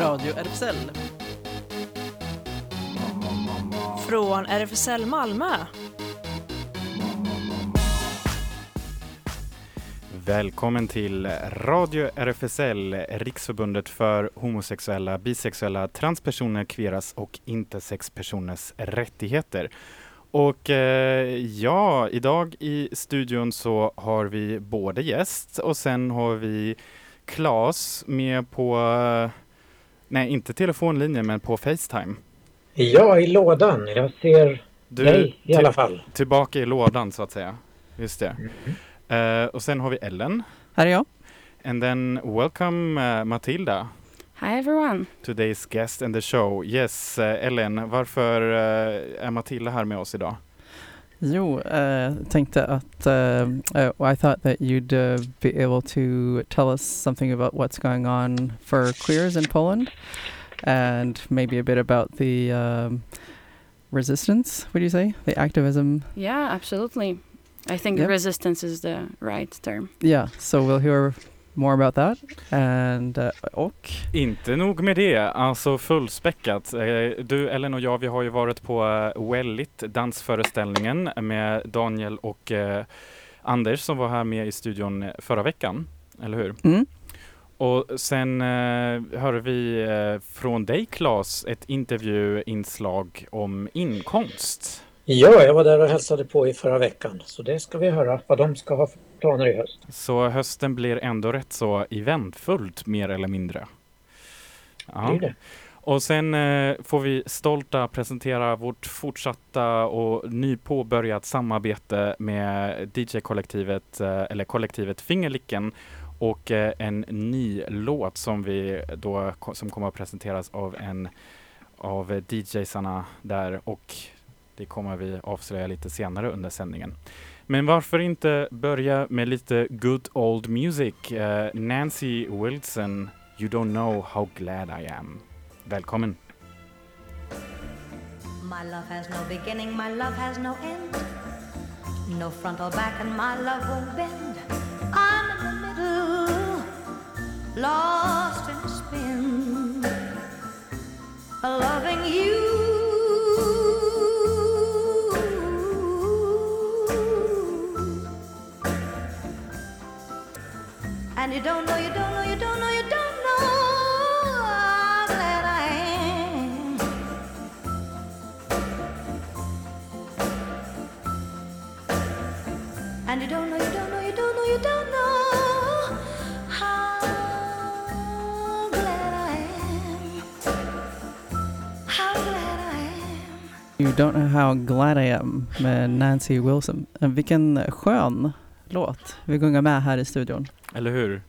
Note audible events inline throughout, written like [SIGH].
Radio RFSL. Från RFSL Malmö. Välkommen till Radio RFSL, Riksförbundet för homosexuella, bisexuella, transpersoner, kveras och intersexpersoners rättigheter. Och eh, ja, idag i studion så har vi både gäst och sen har vi Klas med på, eh, nej inte telefonlinjen men på Facetime. Ja, i lådan. Jag ser Du dig i alla fall. tillbaka i lådan så att säga. Just det. Eh, och sen har vi Ellen. Här är jag. And then welcome uh, Matilda, Hi everyone. today's guest in the show. Yes, uh, Ellen, varför uh, är Matilda här med oss idag? Jo, eh, tänkte att uh, uh, I thought that you'd uh, be able to tell us something about what's going on for queers in Poland, and maybe a bit about the um, resistance. Would you say the activism? Yeah, absolutely. I think Yep. resistance is the right term. Yeah. So we'll hear more about that, and uh, och Inte nog med det, alltså fullspäckat. Eh, Du, Ellen och jag, vi har ju varit på uh, Wellit, dansföreställningen med Daniel och eh, Anders som var här med i studion eh, förra veckan, eller hur? mm, Och sen eh, hör vi eh, från dig Claes ett intervjuinslag om inkomst. Ja, jag var där och hälsade på i förra veckan. Så det ska vi höra vad de ska ha för planer i höst. Så hösten blir ändå rätt så eventfullt mer eller mindre. Ja. Blir det? Och sen eh, får vi stolta presentera vårt fortsatta och nypåbörjat samarbete med DJ-kollektivet, eh, eller kollektivet Fingerlicken och eh, en ny låt som vi då som kommer att presenteras av en av DJsarna där och det kommer vi avslöja lite senare under sändningen. Men varför inte börja med lite good old music? Uh, Nancy Wilson, You don't know how glad I am. Välkommen! My love has no beginning, my love has no end. No front or back, and my love won't bend. I'm in the middle, lost in a spin, loving you. And you don't know, you don't know, you don't know, you don't know how glad I am. And you don't know, you don't know, you don't know, you don't know how glad I am. How glad I am. you don't know how glad I am med Nancy Wilson. Vilken skön låt. Vi gungar med här i studion. Eller hur?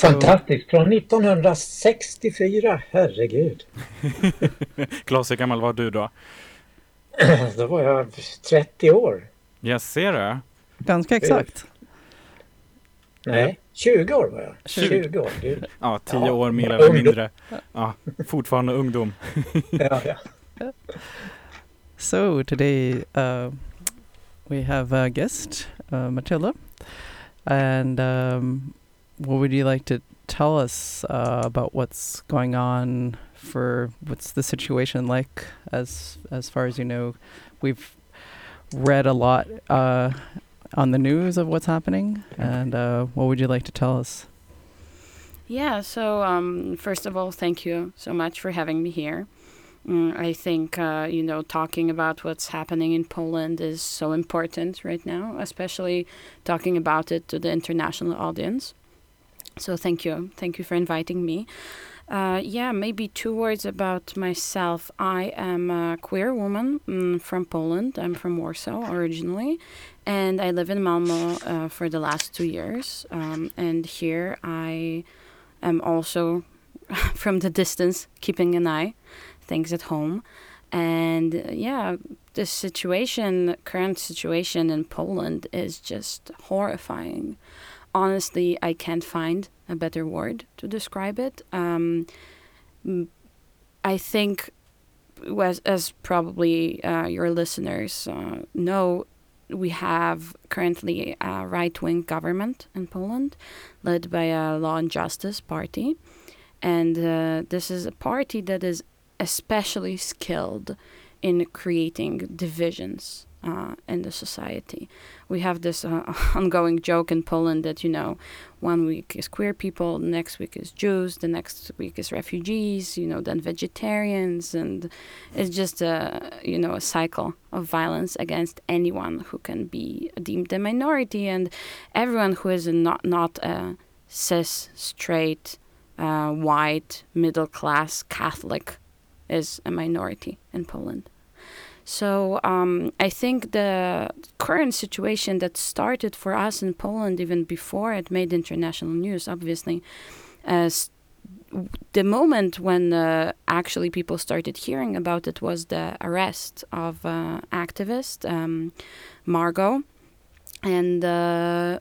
Fantastiskt! Från 1964, herregud. [LAUGHS] Klas, hur gammal var du då? [CLEARS THROAT] Då var jag 30 år. Jag ser det. Ganska exakt. Nej, 20 år var jag. 20. 20 år. Gud. Ja, tio Ja, år mer eller mindre. Ja, fortfarande ungdom. Ja, ja. [LAUGHS] So today uh, we have a guest, uh, Matilda, and um, what would you like to tell us uh, about what's going on? For what's the situation like? As as far as you know, we've read a lot uh, on the news of what's happening, and uh, what would you like to tell us? Yeah, so um, first of all, thank you so much for having me here. Mm, I think, uh, you know, talking about what's happening in Poland is so important right now, especially talking about it to the international audience. So thank you. Thank you for inviting me. Uh, yeah, maybe two words about myself. I am a queer woman mm, from Poland. I'm from Warsaw originally, and I live in Malmo uh, for the last two years. Um, and here I am also [LAUGHS] from the distance keeping an eye, things at home. And uh, yeah, the situation, current situation in Poland is just horrifying. Honestly, I can't find a better word to describe it. Um, I think, as, as probably uh, your listeners uh, know, we have currently a right wing government in Poland led by a law and justice party. And uh, this is a party that is especially skilled in creating divisions uh, in the society. We have this uh, [LAUGHS] ongoing joke in Poland that you know, one week is queer people, next week is Jews, the next week is refugees, you know, then vegetarians, and it's just a you know a cycle of violence against anyone who can be deemed a minority, and everyone who is not not a cis, straight, uh, white, middle class Catholic is a minority in Poland. So um, I think the current situation that started for us in Poland even before it made international news, obviously, as the moment when uh, actually people started hearing about it was the arrest of uh, activist um, Margot, and uh,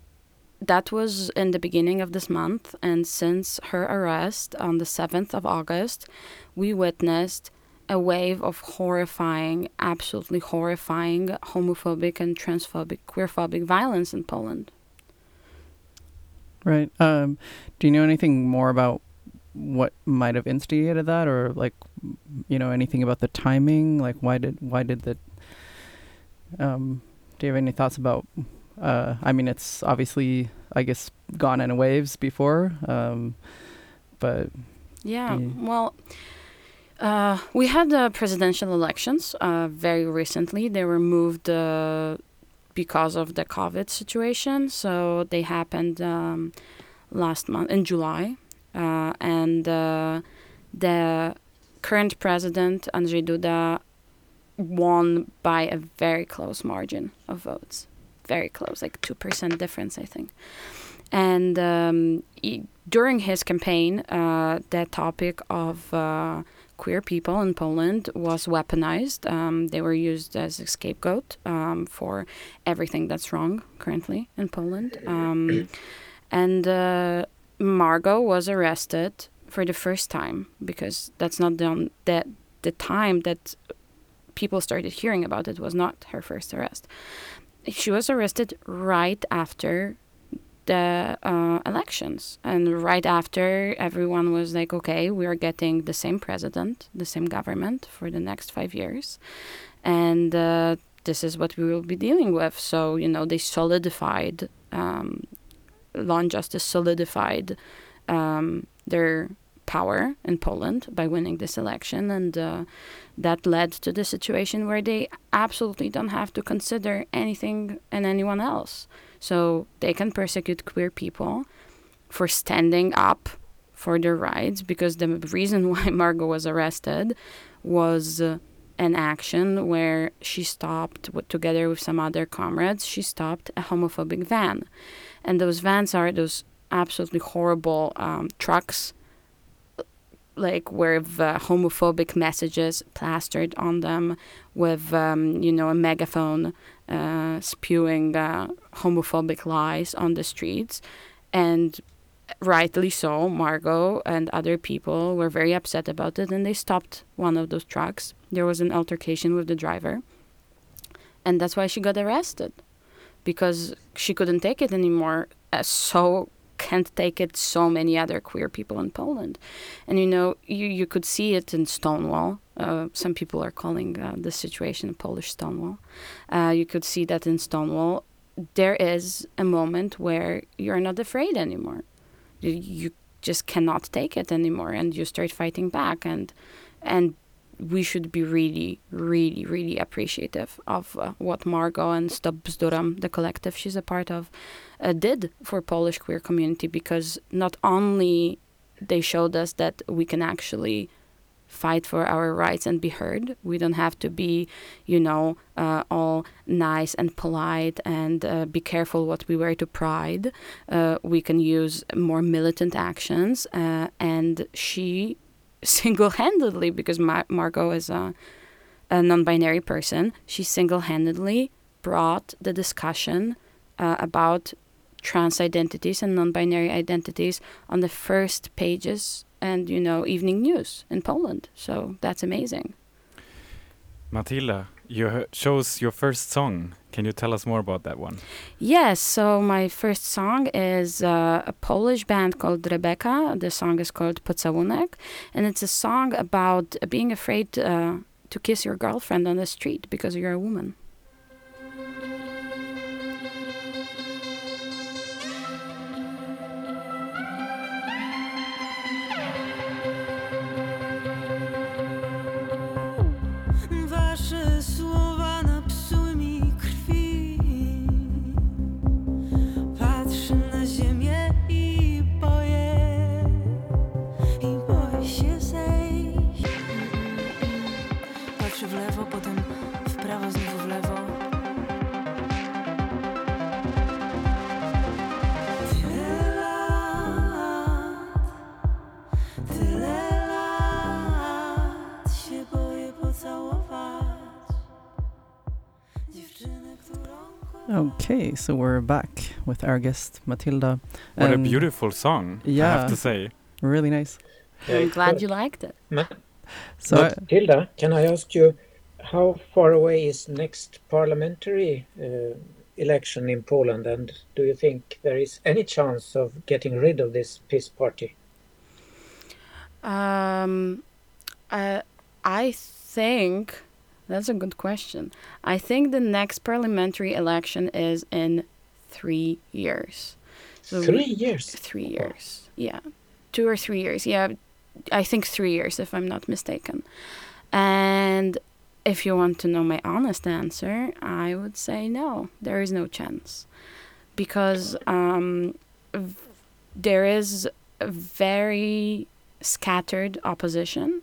that was in the beginning of this month. And since her arrest on the seventh of August, we witnessed a wave of horrifying, absolutely horrifying homophobic and transphobic, queerphobic violence in Poland. Right. Um, do you know anything more about what might have instigated that, or like, you know, anything about the timing? Like, why did why did the? Um, do you have any thoughts about? Uh, I mean, it's obviously, I guess, gone in waves before, um, but Yeah, Yeah. well, uh, we had the presidential elections uh, very recently. They were moved uh, because of the COVID situation. So they happened um, last month in July. Uh, and uh, the current president, Andrzej Duda, won by a very close margin of votes. Very close, like 2% difference, I think. And um, he, during his campaign, uh, topic of uh, queer people in Poland was weaponized. Um, they were used as a scapegoat um, for everything that's wrong currently in Poland. Um, and uh, Margot was arrested for the first time because that's not the that the time that people started hearing about it was not her first arrest. She was arrested right after the uh, elections. And right after, everyone was like, okay, we are getting the same president, the same government for the next five years. And uh, this is what we will be dealing with. So, you know, they solidified, um, Law and Justice solidified um, their power in Poland by winning this election. And uh, that led to the situation where they absolutely don't have to consider anything and anyone else. So they can persecute queer people for standing up for their rights because the [LAUGHS] reason why [LAUGHS] Margot was arrested was uh, an action where she stopped together with some other comrades she stopped a homophobic van and those vans are those absolutely horrible um, trucks like with uh, homophobic messages plastered on them with um, you know a megaphone uh, spewing uh, homophobic lies on the streets. And rightly so margot and other people were very upset about it and they stopped one of those trucks. There was an altercation with the driver. And that's why she got arrested. Because she couldn't take it anymore. Uh, so can't take it so many other queer people in Poland. And you know, you, you could see it in Stonewall. Uh, some people are calling uh, the situation Polish Stonewall. Uh, you could see that in Stonewall. There is a moment where you're not afraid anymore. You, you just cannot take it anymore, and you start fighting back. And and we should be really, really, really appreciative of uh, what Margot and Stop the collective she's a part of, uh, did for Polish queer community because not only they showed us that we can actually fight for our rights and be heard. We don't have to be, you know, uh, all nice and polite and uh, be careful what we wear to pride. Uh, we can use more militant actions. uh, and she single-handedly, because Mar- Margot is a, a non-binary person, she single-handedly brought the discussion uh, about trans identities and non-binary identities on the first pages and you know evening news in Poland. So that's amazing. Matilda, you chose your first song. Can you tell us more about that one? Yes, so my first song is uh, a Polish band called Rebecca. The song is called Pocałunek, and it's a song about being afraid uh, to kiss your girlfriend on the street because you're a woman. Okay, so we're back with our guest Matilda. What a beautiful song, I have to say. Really nice. I'm glad you liked it. So I- Matilda, can I ask you how far away is next parliamentary uh, election in Poland, and do you think there is any chance of getting rid of this peace party? Um, uh, I think that's a good question. I think the next parliamentary election is in three years. So Three years. Three years. Yeah. Two or three years. Yeah. I think three years, if I'm not mistaken. And if you want to know my honest answer, I would say no, there is no chance. Because um, v- there is a very scattered opposition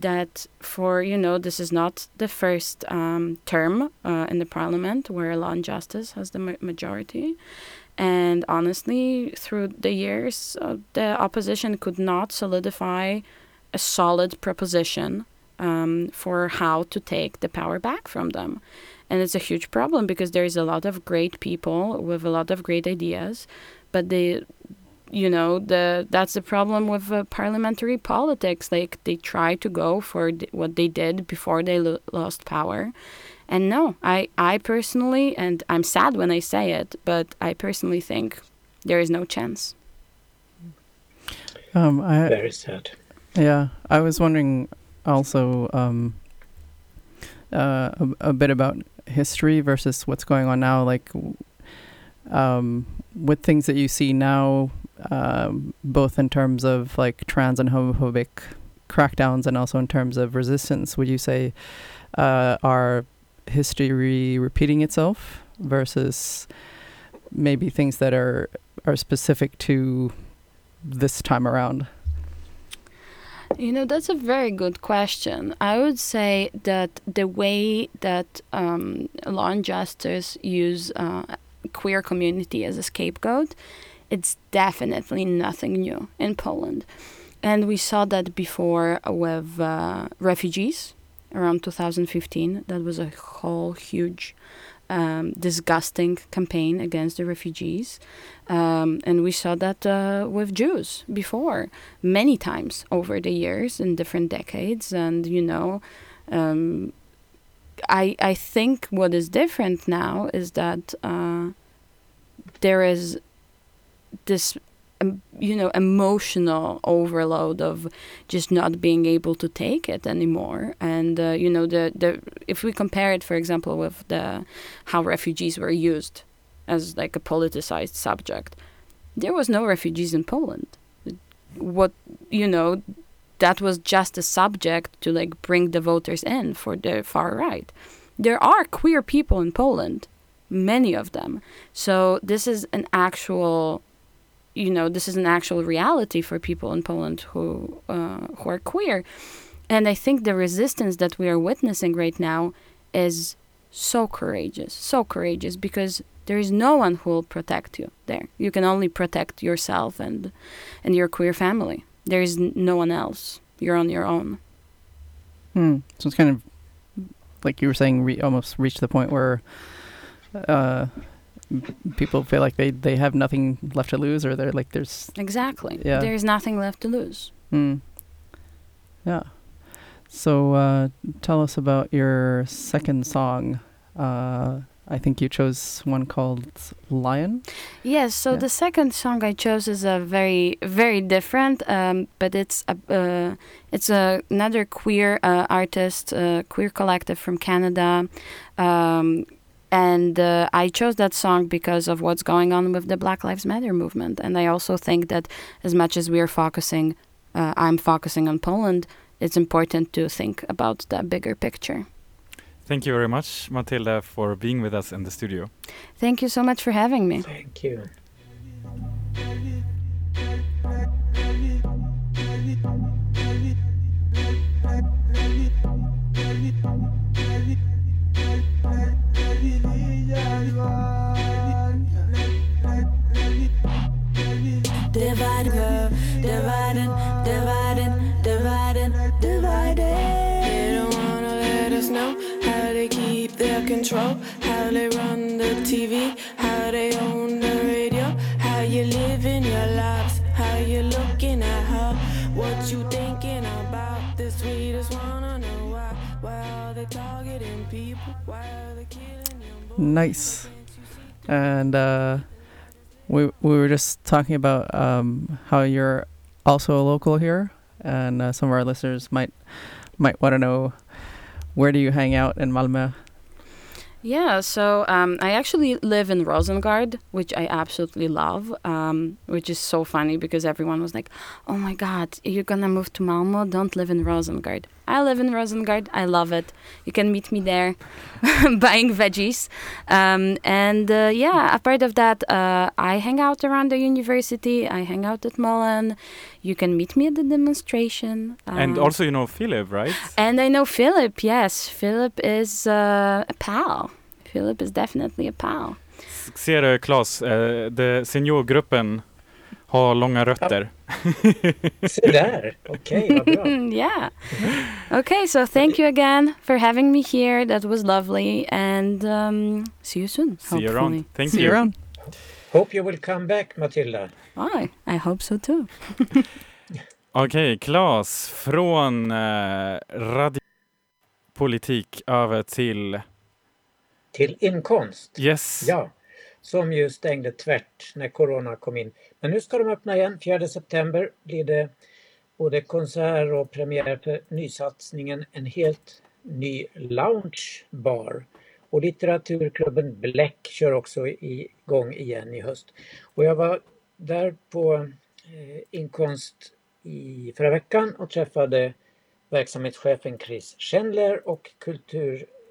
that for you know this is not the first um, term uh, in the parliament where law and justice has the ma- majority. And honestly through the years uh, the opposition could not solidify a solid proposition um, for how to take the power back from them. And it's a huge problem because there is a lot of great people with a lot of great ideas but they you know the that's the problem with uh, parliamentary politics like they try to go for d- what they did before they lo- lost power and no i i personally and i'm sad when i say it but i personally think there is no chance um, I, Very sad. Yeah, I was wondering also um, uh, a, a bit about history versus what's going on now. Like, um, with things that you see now, um, both in terms of like trans and homophobic crackdowns, and also in terms of resistance, would you say uh, are history repeating itself versus maybe things that are are specific to this time around? You know, that's a very good question. I would say that the way that um, law and justice use uh, queer community as a scapegoat, it's definitely nothing new in Poland. And we saw that before with uh, refugees around 2015. That was a whole huge, um, disgusting campaign against the refugees. Um, and we saw that uh, with Jews before, many times over the years in different decades. And, you know, um, I, I think what is different now is that uh, there is this, um, you know, emotional overload of just not being able to take it anymore. And, uh, you know, the, the if we compare it, for example, with the how refugees were used as like a politicized subject. There was no refugees in Poland. What you know, that was just a subject to like bring the voters in for the far right. There are queer people in Poland, many of them. So this is an actual, you know, this is an actual reality for people in Poland who uh, who are queer, and I think the resistance that we are witnessing right now is so courageous, so courageous because there is no one who will protect you there. You can only protect yourself and and your queer family. There is no one else. You're on your own. Hmm. So it's kind of like you were saying, re- almost reached the point where uh, people feel like they, they have nothing left to lose, or they're like there's Exactly. Yeah. There is nothing left to lose. hmm. yeah. So uh, tell us about your second song. Uh, I think you chose one called Lion. Yes, so Yeah. the second song I chose is a very, very different, um, but it's a, uh, it's a, another queer uh, artist, uh, queer collective from Canada, um, and uh, I chose that song because of what's going on with the Black Lives Matter movement, and I also think that as much as we are focusing, uh, I'm focusing on Poland, it's important to think about the bigger picture. Thank you very much, Matilda, for being with us in the studio. Thank you so much for having me. Thank you. Control, how they run the TV, how they own the radio, how you living your lives, how you looking at her, what you thinking about. The sweetest wanna know why, why are they targeting people, why are they killing you? Nice. And uh, we we were just talking about um, how you're also a local here, and uh, some of our listeners might might want to know where do you hang out in Malmö? Yeah, so um, I actually live in Rosengard, which I absolutely love, um, which is so funny because everyone was like, oh my god, you're gonna move to Malmo, don't live in Rosengard. I live in Rosengard, I love it. You can meet me there [LAUGHS] buying veggies. Um, and uh, yeah, apart of that, uh, I hang out around the university, I hang out at Mullen. You can meet me at the demonstration. and um, also, you know, Philip, right? and I know Philip, yes. Philip is uh, a pal. Philip is definitely a pal. Ser du, Claes, eh, seniorgruppen har långa rötter. [LAUGHS] Se där, okej vad bra. [LAUGHS] yeah. Okay, so thank you again for having me here. That was lovely. And um, see you soon. See you around. Thank See you. you around. Hope you will come back Matilda. Bye. I hope so too. [LAUGHS] Okej, Claes, från eh, radiopolitik över till... Till inkomst. Yes. Ja, som ju stängde tvärt när corona kom in. Men nu ska de öppna igen. 4 september blir det både konsert och premiär för nysatsningen En helt ny loungebar. Och litteraturklubben Bläck kör också igång igen i höst. Och jag var där på eh, inkomst i förra veckan och träffade verksamhetschefen Chris Schindler och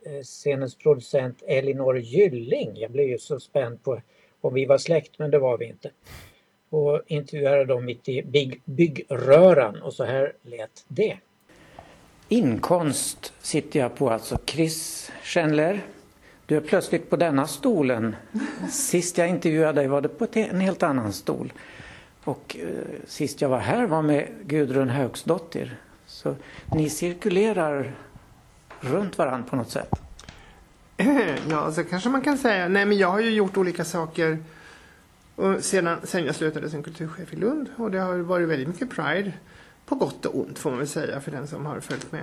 Eh, scenens producent Elinor Gylling. Jag blev ju så spänd på om vi var släkt, men det var vi inte. Och intervjuade dem mitt i bygg, byggröran och så här lät det. Inkonst sitter jag på alltså. Chris Schenler, du är plötsligt på denna stolen. Sist jag intervjuade dig var det på en helt annan stol. Och eh, sist jag var här var med Gudrun Högsdotter. Så ni cirkulerar runt varandra på något sätt. [CLEARS THROAT] Ja, så kanske man kan säga. Nej, men jag har ju gjort olika saker och sedan, sen jag slutade som kulturchef i Lund. Och det har varit väldigt mycket Pride. På gott och ont får man väl säga för den som har följt med.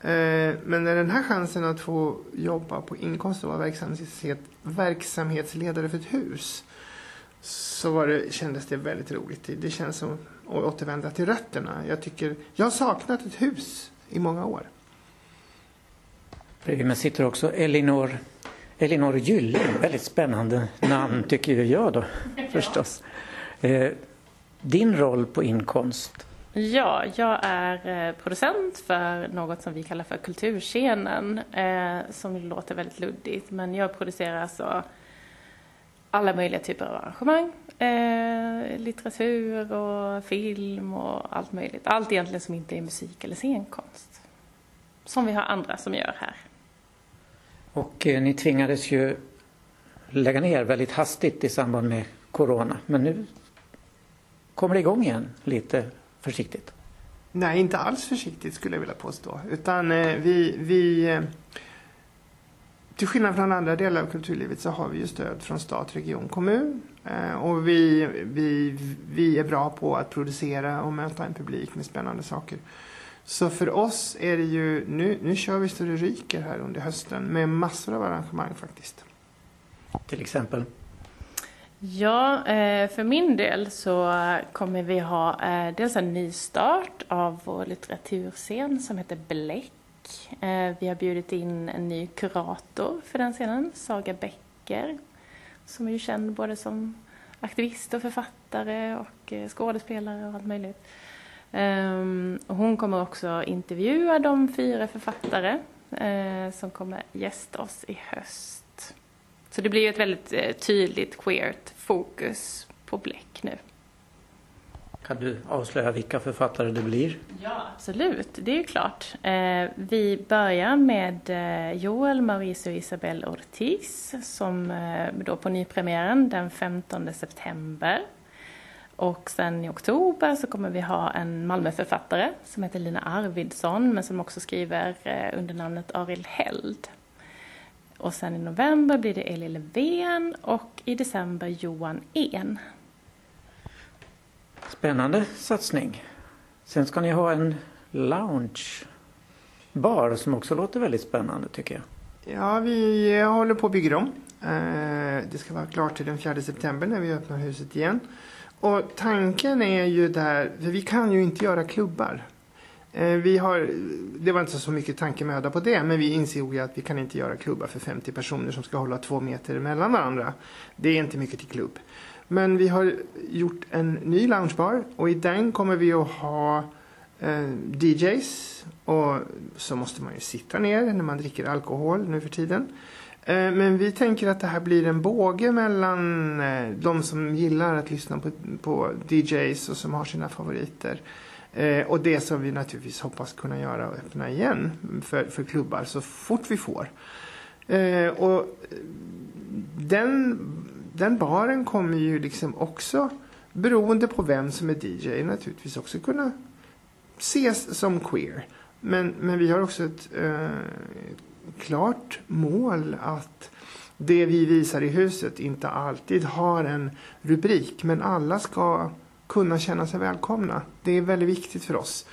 Eh, Men när den här chansen att få jobba på inkomst och vara verksamhet, verksamhetsledare för ett hus så var det, kändes det väldigt roligt. Det- Det känns som att återvända till rötterna. Jag tycker, jag har saknat ett hus i många år. Bredvid mig sitter också Elinor, Elinor Gylling. Väldigt spännande namn tycker jag då förstås. Eh, din roll på inkomst? Ja, jag är eh, producent för något som vi kallar för Kulturscenen, eh, som låter väldigt luddigt, men jag producerar alltså alla möjliga typer av arrangemang, eh, litteratur och film och allt möjligt. Allt egentligen som inte är musik eller scenkonst. Som vi har andra som gör här. Och eh, ni tvingades ju lägga ner väldigt hastigt i samband med Corona. Men nu kommer det igång igen lite försiktigt. Nej, inte alls försiktigt skulle jag vilja påstå. Utan eh, vi, vi eh, till skillnad från andra delar av kulturlivet så har vi ju stöd från stat, region, kommun. Eh, och vi, vi, vi är bra på att producera och möta en publik med spännande saker. Så för oss är det ju, nu, nu kör vi så det ryker här under hösten med massor av arrangemang faktiskt. Till exempel? Ja, eh, för min del så kommer vi ha eh, dels en nystart av vår litteraturscen som heter Bläck. Eh, vi har bjudit in en ny kurator för den scenen, Saga Bäcker, som är ju känd både som aktivist och författare och skådespelare och allt möjligt. Ehm, hon kommer också intervjua de fyra författare som kommer gästa oss i höst. Så det blir ett väldigt eh, tydligt queert fokus på Bläck nu. Kan du avslöja vilka författare det blir? Ja, absolut. Det är ju klart. Eh, vi börjar med eh, Joel, Mauricio och Isabel Ortiz som då på nypremiären den 15 september. Och sen i oktober så kommer vi ha en Malmöförfattare som heter Lina Arvidsson men som också skriver under namnet Arild Held. Och sen i november blir det Eli Löfven och i december Johan En. Spännande satsning. Sen ska ni ha en loungebar som också låter väldigt spännande tycker jag. Ja, vi håller på att bygga om. Eh, det ska vara klart till den 4 september när vi öppnar huset igen. Och tanken är ju där, för vi kan ju inte göra klubbar. Eh, vi har, det var inte så mycket tankemöda på det, men vi insåg att vi kan inte göra klubbar för 50 personer som ska hålla två meter mellan varandra. Det är inte mycket till klubb. Men vi har gjort en ny loungebar och i den kommer vi att ha eh, DJs och så måste man ju sitta ner när man dricker alkohol nu för tiden. Eh, men vi tänker att det här blir en båge mellan eh, de som gillar att lyssna på, på DJs och som har sina favoriter eh, och det som vi naturligtvis hoppas kunna göra och öppna igen för, för klubbar så fort vi får. Och den, den baren kommer ju liksom också beroende på vem som är DJ naturligtvis också kunna ses som queer. Men, men vi har också ett ett klart mål att det vi visar i huset inte alltid har en rubrik men alla ska kunna känna sig välkomna. Det är väldigt viktigt för oss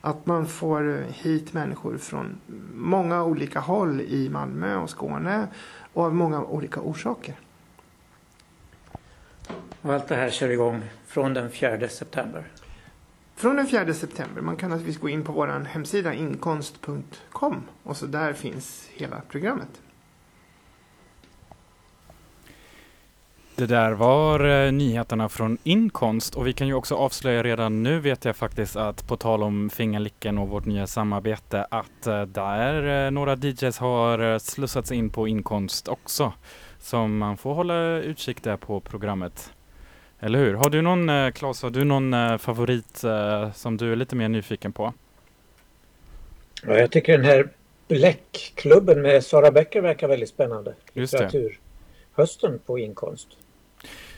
att man får hit människor från många olika håll i Malmö och Skåne och av många olika orsaker. Och allt det här kör igång från den 4 september? Från den 4 september. Man kan naturligtvis gå in på vår hemsida inkonst.com och så där finns hela programmet. Det där var eh, nyheterna från Inkonst och vi kan ju också avslöja redan nu vet jag faktiskt att på tal om Fingerlicken och vårt nya samarbete att eh, där eh, några DJs har slussats in på Inkonst också. Så man får hålla utkik där på programmet. Eller hur? Har du någon, Claes, har du någon favorit som du är lite mer nyfiken på? Ja, jag tycker den här Bläckklubben med Sara Bäcker verkar väldigt spännande. Det. Hösten på inkonst.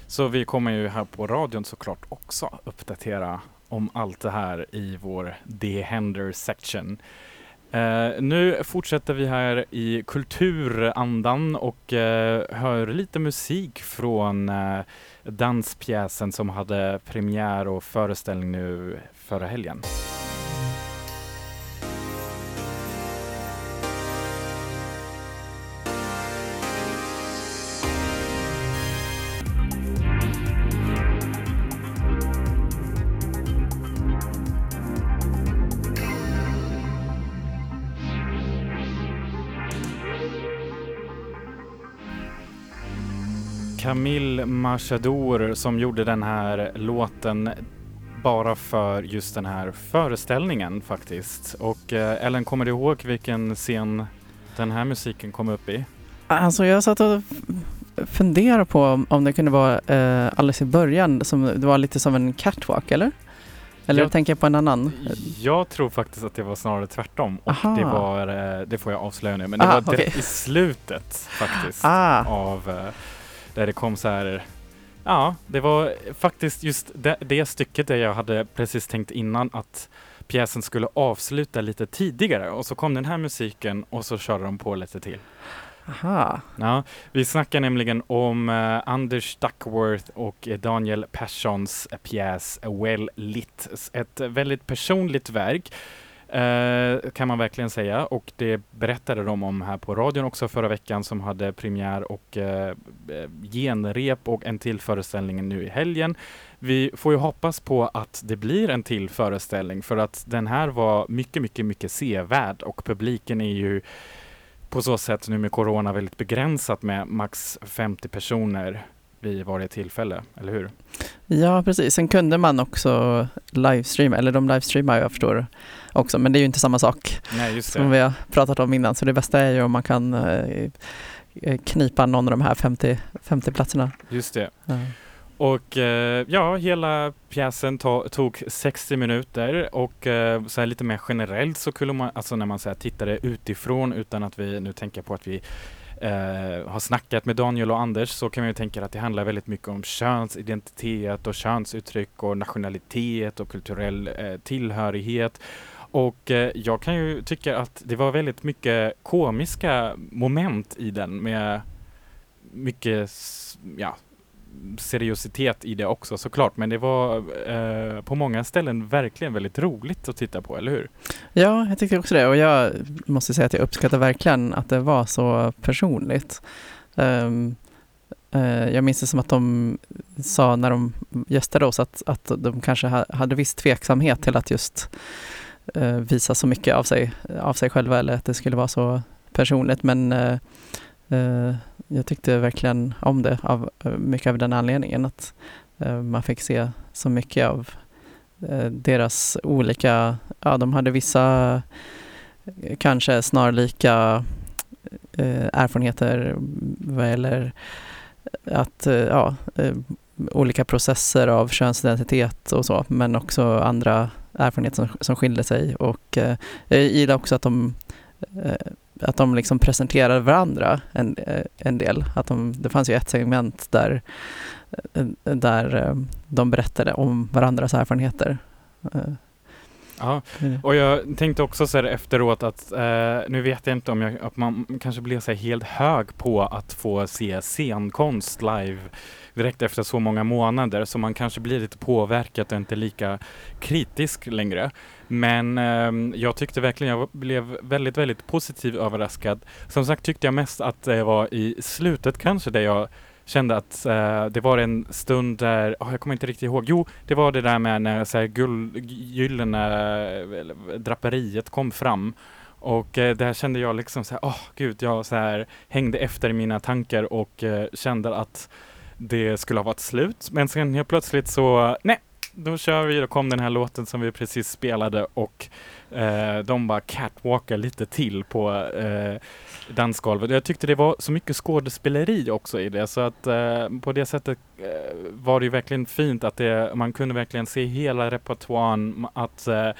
Så vi kommer ju här på radion såklart också uppdatera om allt det här i vår Det händer section. Uh, nu fortsätter vi här i kulturandan och uh, hör lite musik från uh, danspjäsen som hade premiär och föreställning nu förra helgen. Camille Machadour som gjorde den här låten bara för just den här föreställningen faktiskt. Och eh, Ellen, kommer du ihåg vilken scen den här musiken kom upp i? Alltså jag satt och funderade på om det kunde vara eh, alldeles i början, som, det var lite som en catwalk eller? Eller jag, tänker jag på en annan? Jag tror faktiskt att det var snarare tvärtom. Och det var, eh, det får jag avslöja nu, men det Aha, var okay. i slutet faktiskt ah. av där det kom så här Ja, det var faktiskt just det, det stycket där jag hade precis tänkt innan att pjäsen skulle avsluta lite tidigare och så kom den här musiken och så körde de på lite till. Aha. Ja, vi snackar nämligen om uh, Anders Duckworth och Daniel Perssons pjäs Well Lit. Ett väldigt personligt verk Eh, kan man verkligen säga och det berättade de om här på radion också förra veckan som hade premiär och eh, eh, genrep och en till föreställning nu i helgen. Vi får ju hoppas på att det blir en till föreställning för att den här var mycket, mycket, mycket sevärd och publiken är ju på så sätt nu med Corona väldigt begränsat med max 50 personer vid varje tillfälle, eller hur? Ja, precis. Sen kunde man också livestreama, eller de livestreamar jag förstår också, men det är ju inte samma sak Nej, som vi har pratat om innan. Så det bästa är ju om man kan eh, knipa någon av de här 50, 50 platserna. Just det. Ja. Och eh, ja, hela pjäsen to tog 60 minuter och eh, så här lite mer generellt så kunde man, alltså när man så här tittade utifrån utan att vi nu tänker på att vi eh, har snackat med Daniel och Anders så kan man ju tänka att det handlar väldigt mycket om könsidentitet och könsuttryck och nationalitet och kulturell eh, tillhörighet. Och eh, jag kan ju tycka att det var väldigt mycket komiska moment i den med mycket ja, seriositet i det också såklart. Men det var eh, på många ställen verkligen väldigt roligt att titta på, eller hur? Ja, jag tyckte också det. Och jag måste säga att jag uppskattar verkligen att det var så personligt. Um, uh, jag minns det som att de sa när de gästade oss att, att de kanske ha, hade viss tveksamhet till att just Eh, visa så mycket av sig, av sig själva eller att det skulle vara så personligt. Men eh, eh, jag tyckte verkligen om det av eh, mycket av den anledningen att eh, man fick se så mycket av eh, deras olika, ja de hade vissa eh, kanske snarlika eh, erfarenheter vad gäller att, eh, ja, eh, olika processer av könsidentitet och så, men också andra erfarenheter som, som skilde sig och eh, jag gillar också att de eh, att de liksom presenterar varandra en, eh, en del. Att de, det fanns ju ett segment där, eh, där de berättade om varandras erfarenheter. Ja, och jag tänkte också så här efteråt att eh, nu vet jag inte om jag, att man kanske blir så helt hög på att få se scenkonst live direkt efter så många månader så man kanske blir lite påverkad och inte lika kritisk längre. Men eh, jag tyckte verkligen jag blev väldigt, väldigt positivt överraskad. Som sagt tyckte jag mest att det var i slutet kanske där jag kände att eh, det var en stund där, oh, jag kommer inte riktigt ihåg, jo det var det där med när så här, guld, gyllene draperiet kom fram och eh, där kände jag liksom så här, åh gud, jag så här hängde efter i mina tankar och eh, kände att det skulle ha varit slut. Men sen helt plötsligt så, nej, då kör vi, då kom den här låten som vi precis spelade och eh, de bara catwalkar lite till på eh, dansgolvet. Jag tyckte det var så mycket skådespeleri också i det så att eh, på det sättet eh, var det ju verkligen fint att det, man kunde verkligen se hela repertoaren att eh,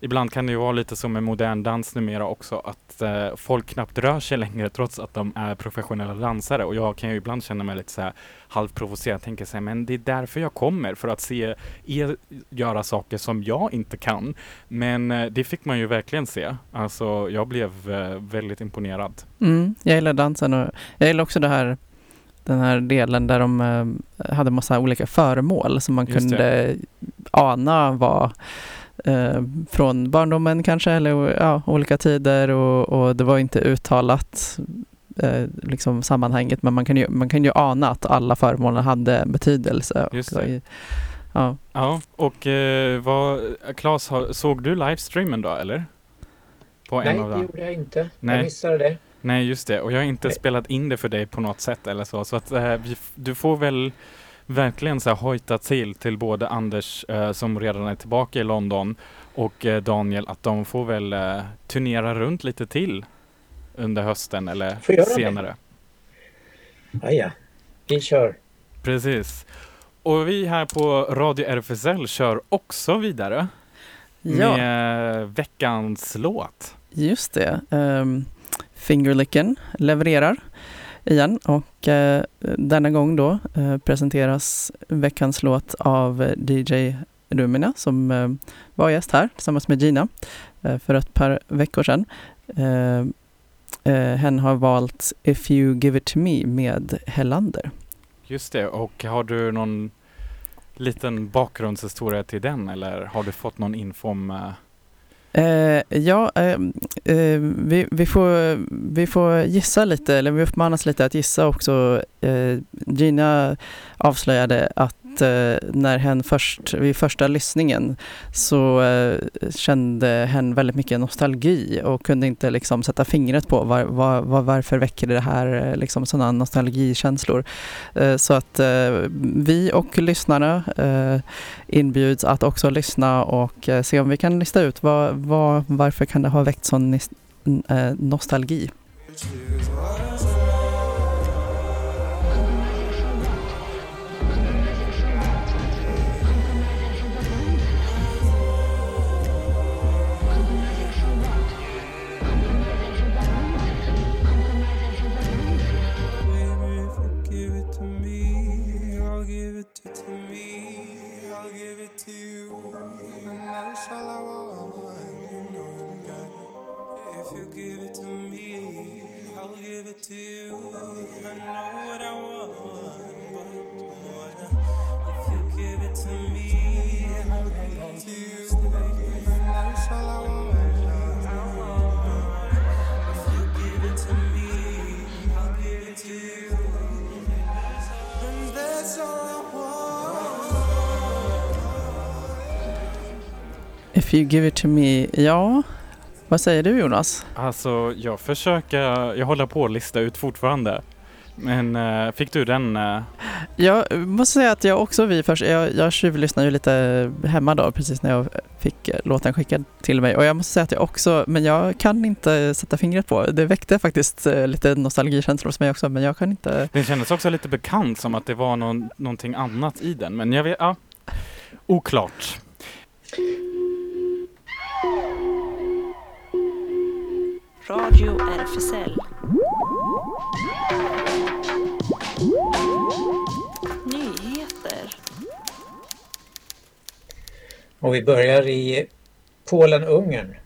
Ibland kan det ju vara lite som med modern dans numera också att eh, folk knappt rör sig längre trots att de är professionella dansare och jag kan ju ibland känna mig lite så här halvprovocerad, så här, men det är därför jag kommer för att se er göra saker som jag inte kan. Men eh, det fick man ju verkligen se. Alltså jag blev eh, väldigt imponerad. Mm, jag gillar dansen och jag gillar också det här den här delen där de eh, hade massa olika föremål som man Just kunde ana var eh, från barndomen kanske eller ja, olika tider och, och det var inte uttalat eh, liksom sammanhanget men man kan, ju, man kan ju ana att alla föremålen hade betydelse. Ja. Ja, och eh, vad, Claes, såg du livestreamen då eller? På Nej, en av det dem? gjorde jag inte. Nej. Jag missade det. Nej, just det. Och jag har inte Nej. spelat in det för dig på något sätt eller så. Så att eh, du får väl verkligen så här hojta till till både Anders eh, som redan är tillbaka i London och eh, Daniel att de får väl eh, turnera runt lite till under hösten eller det. senare. Ja, ja. Vi kör. Precis. Och vi här på Radio RFSL kör också vidare ja, med veckans låt. just det. Um, Fingerlicken levererar igen och eh, denna gång då eh, presenteras veckans låt av DJ Rumina som eh, var gäst här tillsammans med Gina eh, för ett par veckor sedan. Eh, eh, hen har valt If You Give It To Me med Hellander. Just det, och har du någon liten bakgrundshistoria till den eller har du fått någon info om eh, ja, eh, vi, vi, får, vi får gissa lite, eller vi uppmanas lite att gissa också. Eh, Gina avslöjade att eh, när hen först, vid första lyssningen så eh, kände hen väldigt mycket nostalgi och kunde inte liksom sätta fingret på var, var, var, varför väcker det här eh, liksom sådana nostalgikänslor. Eh, så att eh, vi och lyssnarna inbjuds att också lyssna och se om vi kan lista ut vad, vad, varför kan det ha väckt sån nostalgi. If you give it to me, ja. Vad säger du Jonas? Alltså jag försöker, jag håller på att lista ut fortfarande. Men äh, fick du den? Äh... Jag måste säga att jag också vi först, jag, jag tjuvlyssnade ju lite hemma då precis när jag fick låten skickad till mig och jag måste säga att jag också, men jag kan inte sätta fingret på, det väckte faktiskt äh, lite nostalgikänslor hos mig också men jag kan inte. Det kändes också lite bekant som att det var någon, någonting annat i den men jag vet, ja, oklart. Radio RFSL. Nyheter. Och vi börjar i Polen-Ungern.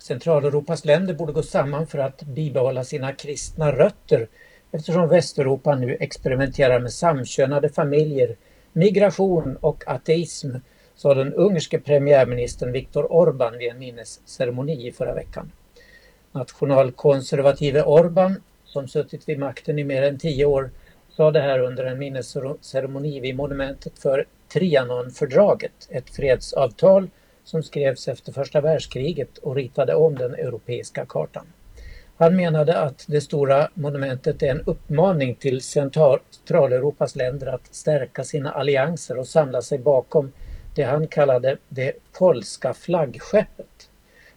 Centraleuropas länder borde gå samman för att bibehålla sina kristna rötter eftersom Västeuropa nu experimenterar med samkönade familjer, migration och ateism, sa den ungerske premiärministern Viktor Orbán vid en minnesceremoni i förra veckan. Nationalkonservative Orban, som suttit vid makten i mer än tio år, sa det här under en minnesceremoni vid monumentet för Trianonfördraget, ett fredsavtal som skrevs efter första världskriget och ritade om den europeiska kartan. Han menade att det stora monumentet är en uppmaning till Centraleuropas länder att stärka sina allianser och samla sig bakom det han kallade det polska flaggskeppet.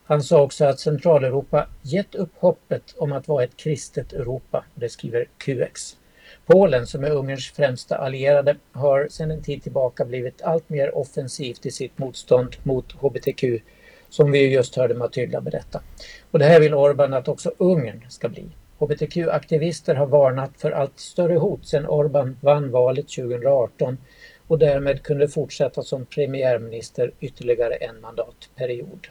Han sa också att Centraleuropa gett upp hoppet om att vara ett kristet Europa, det skriver QX. Polen, som är Ungerns främsta allierade, har sedan en tid tillbaka blivit allt mer offensivt i sitt motstånd mot hbtq, som vi just hörde Matilda berätta. Och det här vill Orbán att också Ungern ska bli. Hbtq-aktivister har varnat för allt större hot sedan Orbán vann valet 2018 och därmed kunde fortsätta som premiärminister ytterligare en mandatperiod.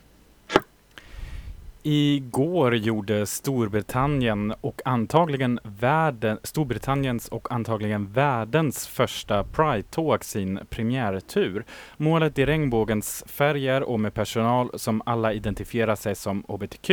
Igår gjorde Storbritannien och antagligen världen, Storbritanniens och antagligen världens första Pride-tåg sin premiärtur. Målet i regnbågens färger och med personal som alla identifierar sig som hbtq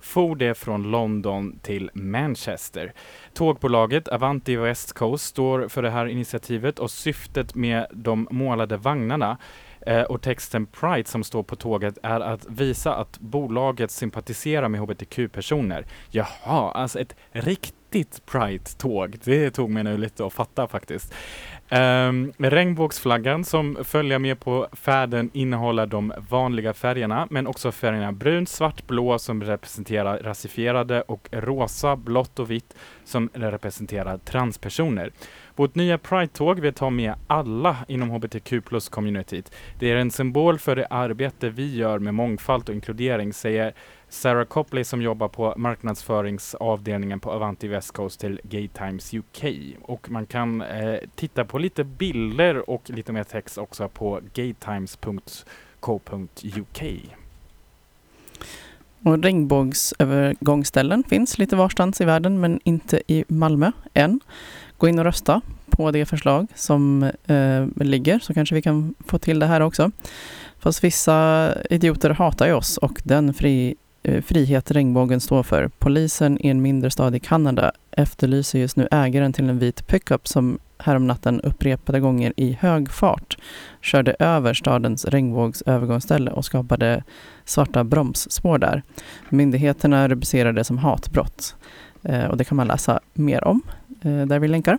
for det från London till Manchester. Tågbolaget Avanti West Coast står för det här initiativet och syftet med de målade vagnarna Eh, och texten Pride som står på tåget är att visa att bolaget sympatiserar med hbtq-personer. Jaha, alltså ett riktigt Pride-tåg. Det tog mig nu lite att fatta faktiskt. Um, regnbågsflaggan som följer med på färden innehåller de vanliga färgerna men också färgerna brunt, svart, blå som representerar rasifierade och rosa, blått och vitt som representerar transpersoner. Vårt nya Pride-tåg vill ta med alla inom hbtq plus-communityt. Det är en symbol för det arbete vi gör med mångfald och inkludering, säger Sarah Copley som jobbar på marknadsföringsavdelningen på Avanti West Coast till Gay Times UK. Och man kan eh, titta på lite bilder och lite mer text också på gaytimes.co.uk. Och regnbågsövergångsställen finns lite varstans i världen men inte i Malmö än. Gå in och rösta på det förslag som eh, ligger så kanske vi kan få till det här också. Fast vissa idioter hatar ju oss och den fri, eh, frihet regnbågen står för. Polisen i en mindre stad i Kanada efterlyser just nu ägaren till en vit pickup som häromnatten upprepade gånger i hög fart körde över stadens regnbågsövergångsställe och skapade svarta bromsspår där. Myndigheterna rubricerar det som hatbrott Eh, och det kan man läsa mer om eh, där vi länkar.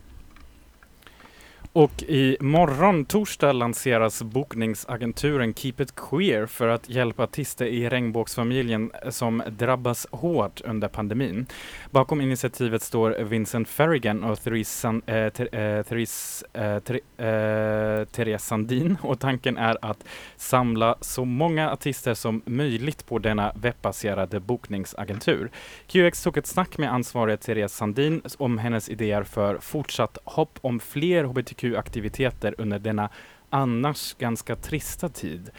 Och i morgon torsdag lanseras bokningsagenturen Keep It Queer för att hjälpa artister i regnbågsfamiljen som drabbas hårt under pandemin. Bakom initiativet står Vincent Ferrigan och Therese, San, eh, äh, ter, eh, Therese, eh, ter, äh, Therese Sandin [LAUGHS] och tanken är att samla så många artister som möjligt på denna webbaserade bokningsagentur. QX tog ett snack med ansvarig Therese Sandin om hennes idéer för fortsatt hopp om fler hbtq aktiviteter under denna annars ganska trista tid.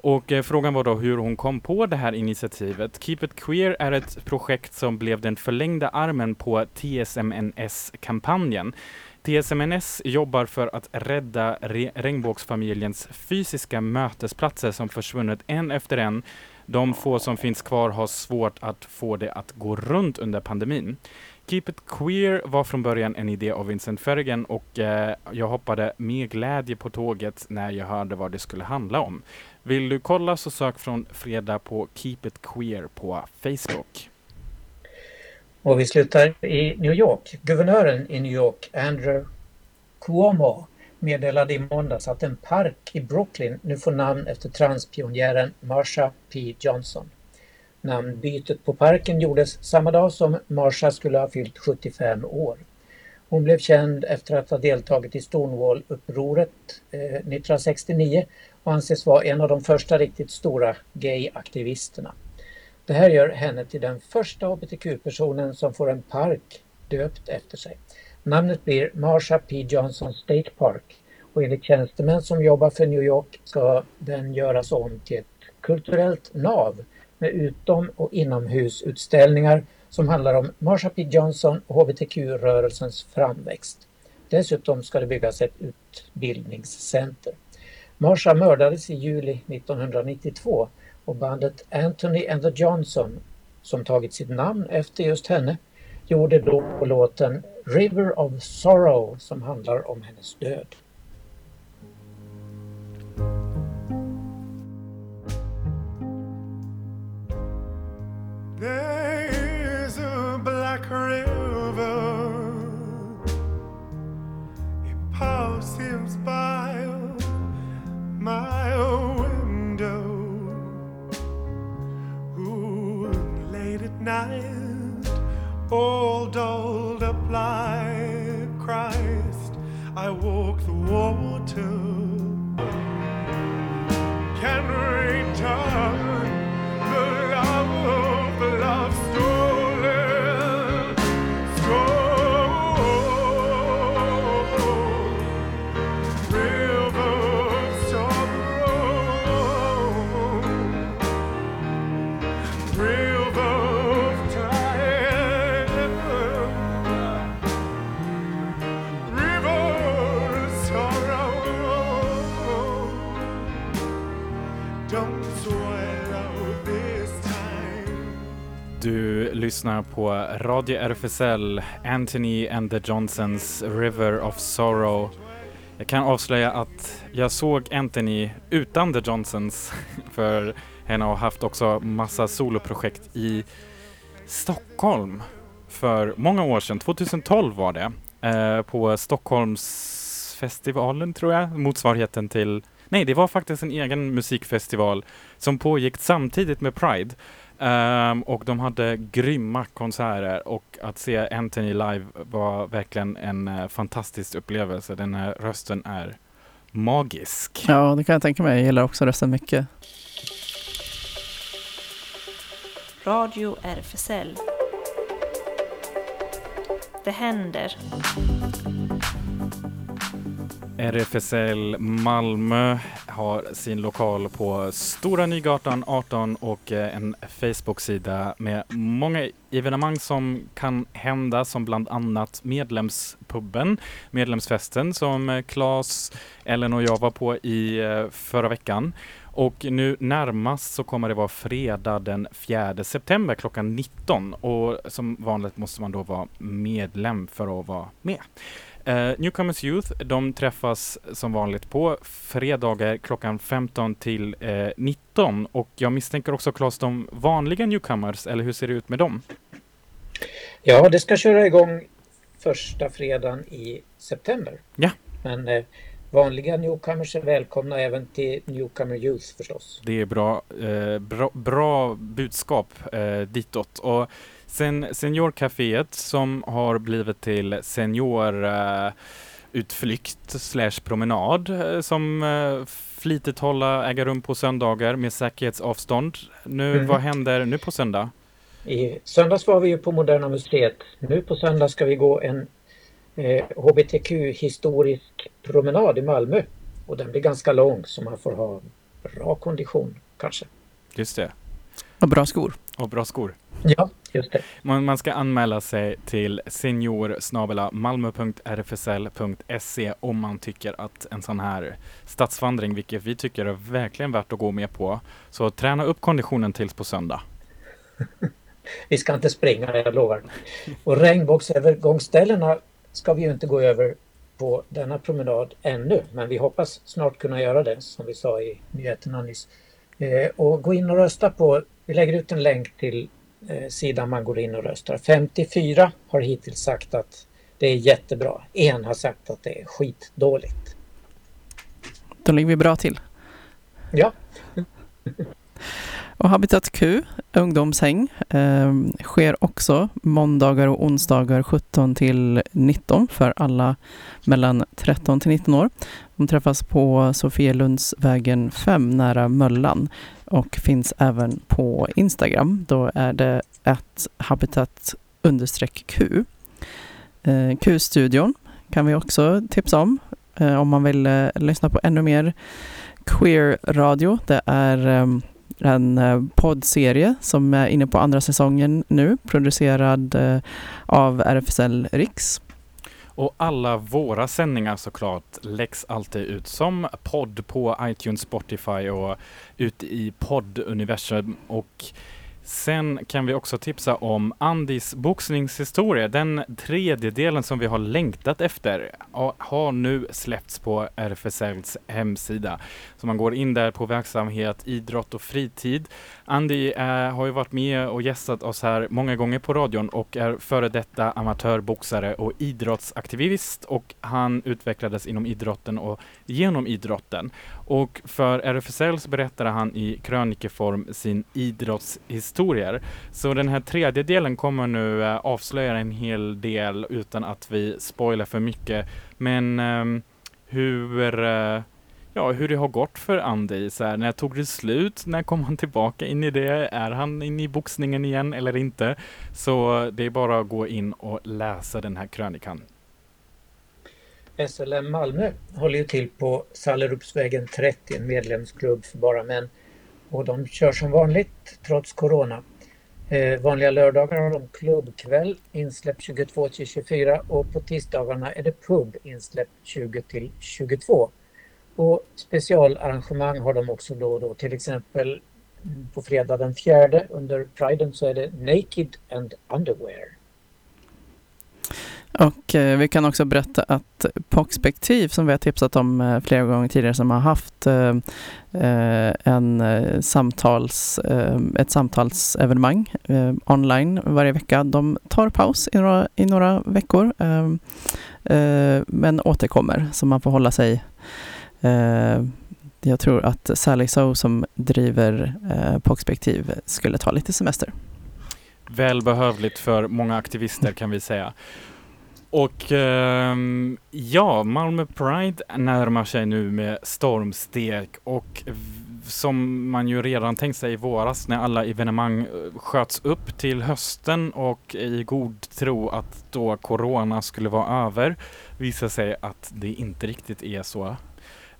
Och eh, frågan var då hur hon kom på det här initiativet. Keep It Queer är ett projekt som blev den förlängda armen på TSMNS-kampanjen. TSMNS jobbar för att rädda re regnbågsfamiljens fysiska mötesplatser som försvunnit en efter en. De få som finns kvar har svårt att få det att gå runt under pandemin. Keep It Queer var från början en idé av Vincent Fergen och eh, jag hoppade med glädje på tåget när jag hörde vad det skulle handla om. Vill du kolla så sök från fredag på Keep It Queer på Facebook. Och vi slutar i New York. Guvernören i New York, Andrew Cuomo, meddelade i måndags att en park i Brooklyn nu får namn efter transpionjären Marsha P Johnson. Namnbytet på parken gjordes samma dag som Marsha skulle ha fyllt 75 år. Hon blev känd efter att ha deltagit i Stonewall-upproret eh, 1969 och anses vara en av de första riktigt stora gay-aktivisterna. Det här gör henne till den första hbtq-personen som får en park döpt efter sig. Namnet blir Marsha P Johnson State Park och enligt tjänstemän som jobbar för New York ska den göras om till ett kulturellt nav med utom och inomhusutställningar som handlar om Marsha P Johnson och hbtq-rörelsens framväxt. Dessutom ska det byggas ett utbildningscenter. Marsha mördades i juli 1992 och bandet Anthony and the Johnson, som tagit sitt namn efter just henne, gjorde då låten River of Sorrow som handlar om hennes död. There is a black river, it passes by my window. Ooh, late at night, all dolled up like Christ, I walk the water. Can return lyssnar på Radio RFSL, Anthony and the Johnsons River of Sorrow. Jag kan avslöja att jag såg Anthony utan the Johnsons [LAUGHS] för henne har haft också massa soloprojekt i Stockholm för många år sedan, 2012 var det, eh, på Stockholmsfestivalen tror jag, motsvarigheten till Nej, det var faktiskt en egen musikfestival som pågick samtidigt med Pride. Ehm, och de hade grymma konserter och att se Anthony live var verkligen en uh, fantastisk upplevelse. Den här rösten är magisk. Ja, det kan jag tänka mig. Jag gillar också rösten mycket. Radio RFSL. Det händer. RFSL Malmö har sin lokal på Stora Nygatan 18 och eh, en Facebook-sida med många evenemang som kan hända som bland annat medlemspubben, medlemsfesten som eh, Claes, Ellen och jag var på i eh, förra veckan. Och nu närmast så kommer det vara fredag den 4 september klockan 19 och som vanligt måste man då vara medlem för att vara med. Uh, Newcomers Youth, de träffas som vanligt på fredagar klockan 15 till uh, 19 och jag misstänker också Claes de vanliga Newcomers, eller hur ser det ut med dem? Ja, det ska köra igång första fredagen i september. Ja. Men eh, vanliga newcomers är välkomna även till Newcomer Youth förstås. Det är bra, eh, bra, bra budskap eh, ditåt. Och sen Seniorcaféet som har blivit till senior eh, utflykt slash promenad eh, som eh, flitigt hålla äga rum på söndagar med säkerhetsavstånd. Nu, Mm. vad händer nu på söndag? I söndags var vi ju på Moderna Museet. Nu på söndag ska vi gå en eh, HBTQ-historisk promenad i Malmö. Och den blir ganska lång så man får ha bra kondition kanske. Just det. Och bra skor. Och bra skor. Ja, just det. Man, man ska anmäla sig till senior malmö.rfsl.se om man tycker att en sån här stadsvandring, vilket vi tycker är verkligen värt att gå med på. Så träna upp konditionen tills på söndag. [LAUGHS] Vi ska inte springa, jag lovar. Och regnbågsövergångsställena ska vi ju inte gå över på denna promenad ännu. Men vi hoppas snart kunna göra det, som vi sa i nyheterna nyss. Eh, och gå in och rösta på, vi lägger ut en länk till eh, sidan man går in och röstar. 54 har hittills sagt att det är jättebra. En har sagt att det är skitdåligt. Då ligger vi bra till. Ja, [LAUGHS] Och Habitat Q, ungdomshäng, eh, sker också måndagar och onsdagar 17 till 19 för alla mellan 13 till 19 år. De träffas på Sofielundsvägen 5 nära Möllan och finns även på Instagram. Då är det att habitat understreck Q. Eh, Q-studion kan vi också tipsa om eh, om man vill eh, lyssna på ännu mer queer-radio. Det är ehm, en poddserie som är inne på andra säsongen nu, producerad av RFSL Riks. Och alla våra sändningar såklart läggs alltid ut som podd på iTunes, Spotify och ute i podduniversum. Och sen kan vi också tipsa om Andis boxningshistoria. Den tredjedelen som vi har längtat efter har nu släppts på RFSLs hemsida. Så man går in där på verksamhet, idrott och fritid. Andy eh, har ju varit med och gästat oss här många gånger på radion och är före detta amatörboxare och idrottsaktivist och han utvecklades inom idrotten och genom idrotten. Och för RFSL så berättade han i krönikeform sin idrottshistorier. Så den här tredje delen kommer nu eh, avslöja en hel del utan att vi spoilar för mycket. Men ehm, hur eh, Ja, hur det har gått för Andy. Så här, när tog det slut? När kom han tillbaka in i det? Är han inne i boxningen igen eller inte? Så det är bara att gå in och läsa den här krönikan. SLM Malmö håller ju till på Sallerupsvägen 30, en medlemsklubb för bara män. Och de kör som vanligt trots Corona. Eh, vanliga lördagar har de klubbkväll, insläpp 22 till 24 och på tisdagarna är det pub, insläpp 20 till 22. Och specialarrangemang har de också då och då, till exempel på fredag den fjärde under Priden så är det Naked and Underwear. Och eh, vi kan också berätta att Poxpektiv som vi har tipsat om eh, flera gånger tidigare som har haft eh, eh, en eh, samtals, eh, ett samtalsevenemang eh, online varje vecka. De tar paus i några, i några veckor eh, eh, men återkommer så man får hålla sig Eh, jag tror att Sally So som driver eh, Poxpektiv skulle ta lite semester. Välbehövligt för många aktivister kan vi säga. Och eh, ja, Malmö Pride närmar sig nu med stormsteg och som man ju redan tänkt sig i våras när alla evenemang eh, sköts upp till hösten och i god tro att då corona skulle vara över visar sig att det inte riktigt är så.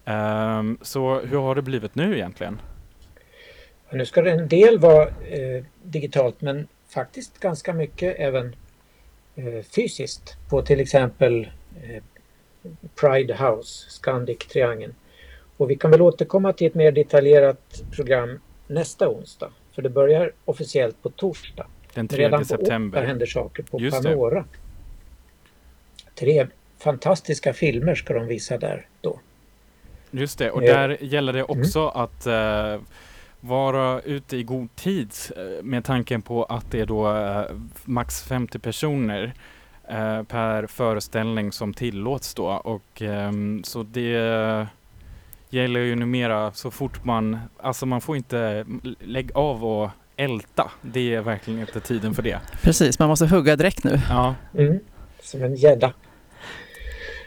Ehm, så hur har det blivit nu egentligen? Nu ska det en del vara eh, digitalt men faktiskt ganska mycket även eh, fysiskt på till exempel eh, Pride House, Scandic Triangeln. Och vi kan väl återkomma till ett mer detaljerat program nästa onsdag. För det börjar officiellt på torsdag. Den 3 Redan på september. onsdag händer saker på Just det. Panora. Tre fantastiska filmer ska de visa där då. Just det, och Eh, där gäller det också att eh, vara ute i god tid eh, med tanken på att det är då eh, max 50 personer eh, per föreställning som tillåts då och ehm, så det gäller ju numera så fort man, alltså man får inte lägga av och älta. Det är verkligen inte tiden för det. Precis, man måste hugga direkt nu. Ja, Mm. Som en gädda.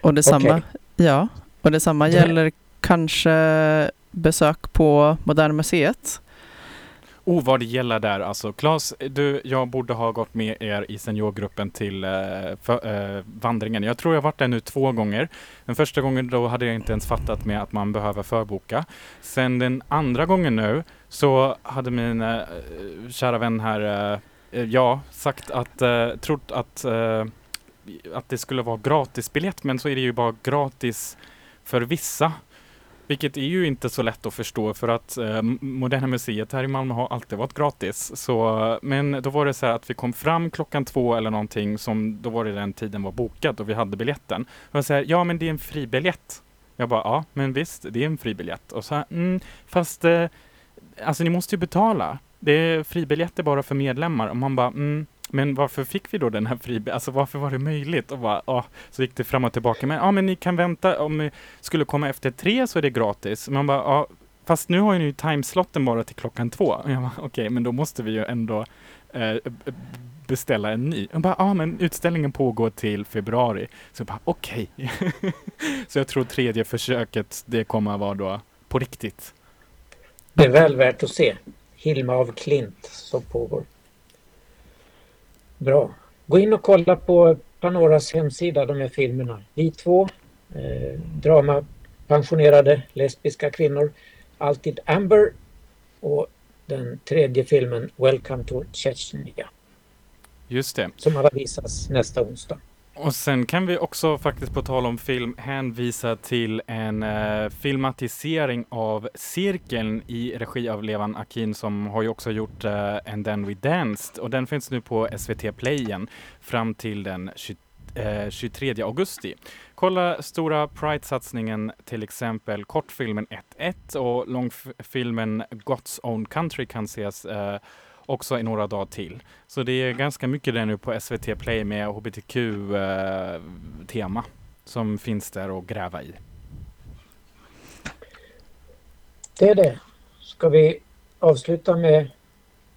Och detsamma, Okej. ja, och detsamma gäller kanske besök på Moderna Museet. Oh, vad det gäller där alltså. Claes, du, jag borde ha gått med er i seniorgruppen till eh, för, eh, vandringen. Jag tror jag varit där nu två gånger. Den första gången då hade jag inte ens fattat med att man behöver förboka. Sen den andra gången nu så hade min eh, kära vän här, eh, eh ja, sagt att, eh, trott att, eh, att det skulle vara gratisbiljett, men så är det ju bara gratis för vissa. Vilket är ju inte så lätt att förstå för att eh, Moderna Museet här i Malmö har alltid varit gratis. Så, men då var det så här att vi kom fram klockan två eller någonting som då var det den tiden var bokad och vi hade biljetten. Och jag säger ja men det är en fribiljett. Jag bara ja men visst det är en fribiljett. Och så här, mm, fast eh, alltså ni måste ju betala. Det är fribiljetter bara för medlemmar. Och man bara mm, men varför fick vi då den här fribiljetten? Alltså varför var det möjligt? Och bara, ja, så gick det fram och tillbaka. Men ja men ni kan vänta om ni skulle komma efter tre så är det gratis. Man bara, ah, fast nu har ju ni timeslotten bara till klockan två. Okej, okay, okej, men då måste vi ju ändå eh, beställa en ny. Och bara, ja, men utställningen pågår till februari. Så jag bara, okej. [LAUGHS] så jag tror tredje försöket, det kommer att vara då på riktigt. Det är väl värt att se. Hilma av Klint som pågår. Bra. Gå in och kolla på Panoras hemsida, de här filmerna. Vi två, eh, drama, pensionerade lesbiska kvinnor, Alltid Amber och den tredje filmen Welcome to Chechnya Just det. som alla visas nästa onsdag. Och sen kan vi också faktiskt på tal om film hänvisa till en eh, filmatisering av Cirkeln i regi av Levan Akin som har ju också gjort eh, And then we danced och den finns nu på SVT Play igen fram till den 20, eh, 23 augusti. Kolla stora Pride-satsningen till exempel kortfilmen 1-1 och långfilmen God's Own Country kan ses eh, också i några dagar till. Så det är ganska mycket där nu på SVT Play med hbtq-tema som finns där att gräva i. Det är det. Ska vi avsluta med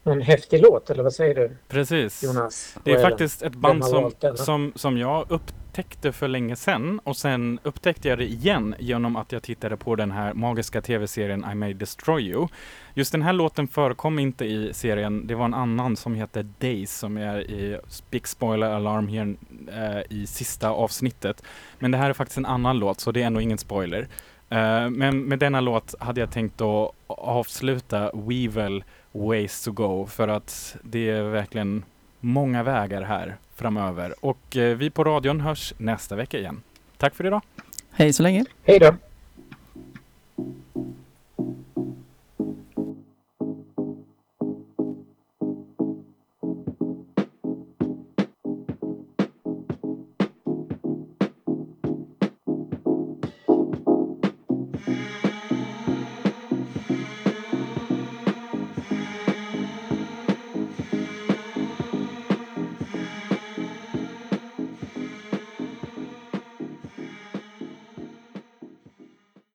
någon häftig låt eller vad säger du Precis. Jonas? Det är faktiskt ett band som, som, som jag upptäckte för länge sedan och sen upptäckte jag det igen genom att jag tittade på den här magiska tv-serien I May Destroy You. Just den här låten förekom inte i serien. Det var en annan som heter Days som är i Big Spoiler Alarm här eh, i sista avsnittet. Men det här är faktiskt en annan låt så det är ändå ingen spoiler. Eh, men med denna låt hade jag tänkt att avsluta Weevil Ways to Go för att det är verkligen många vägar här framöver. Och eh, vi på radion hörs nästa vecka igen. Tack för idag. Hej så länge. Hej då.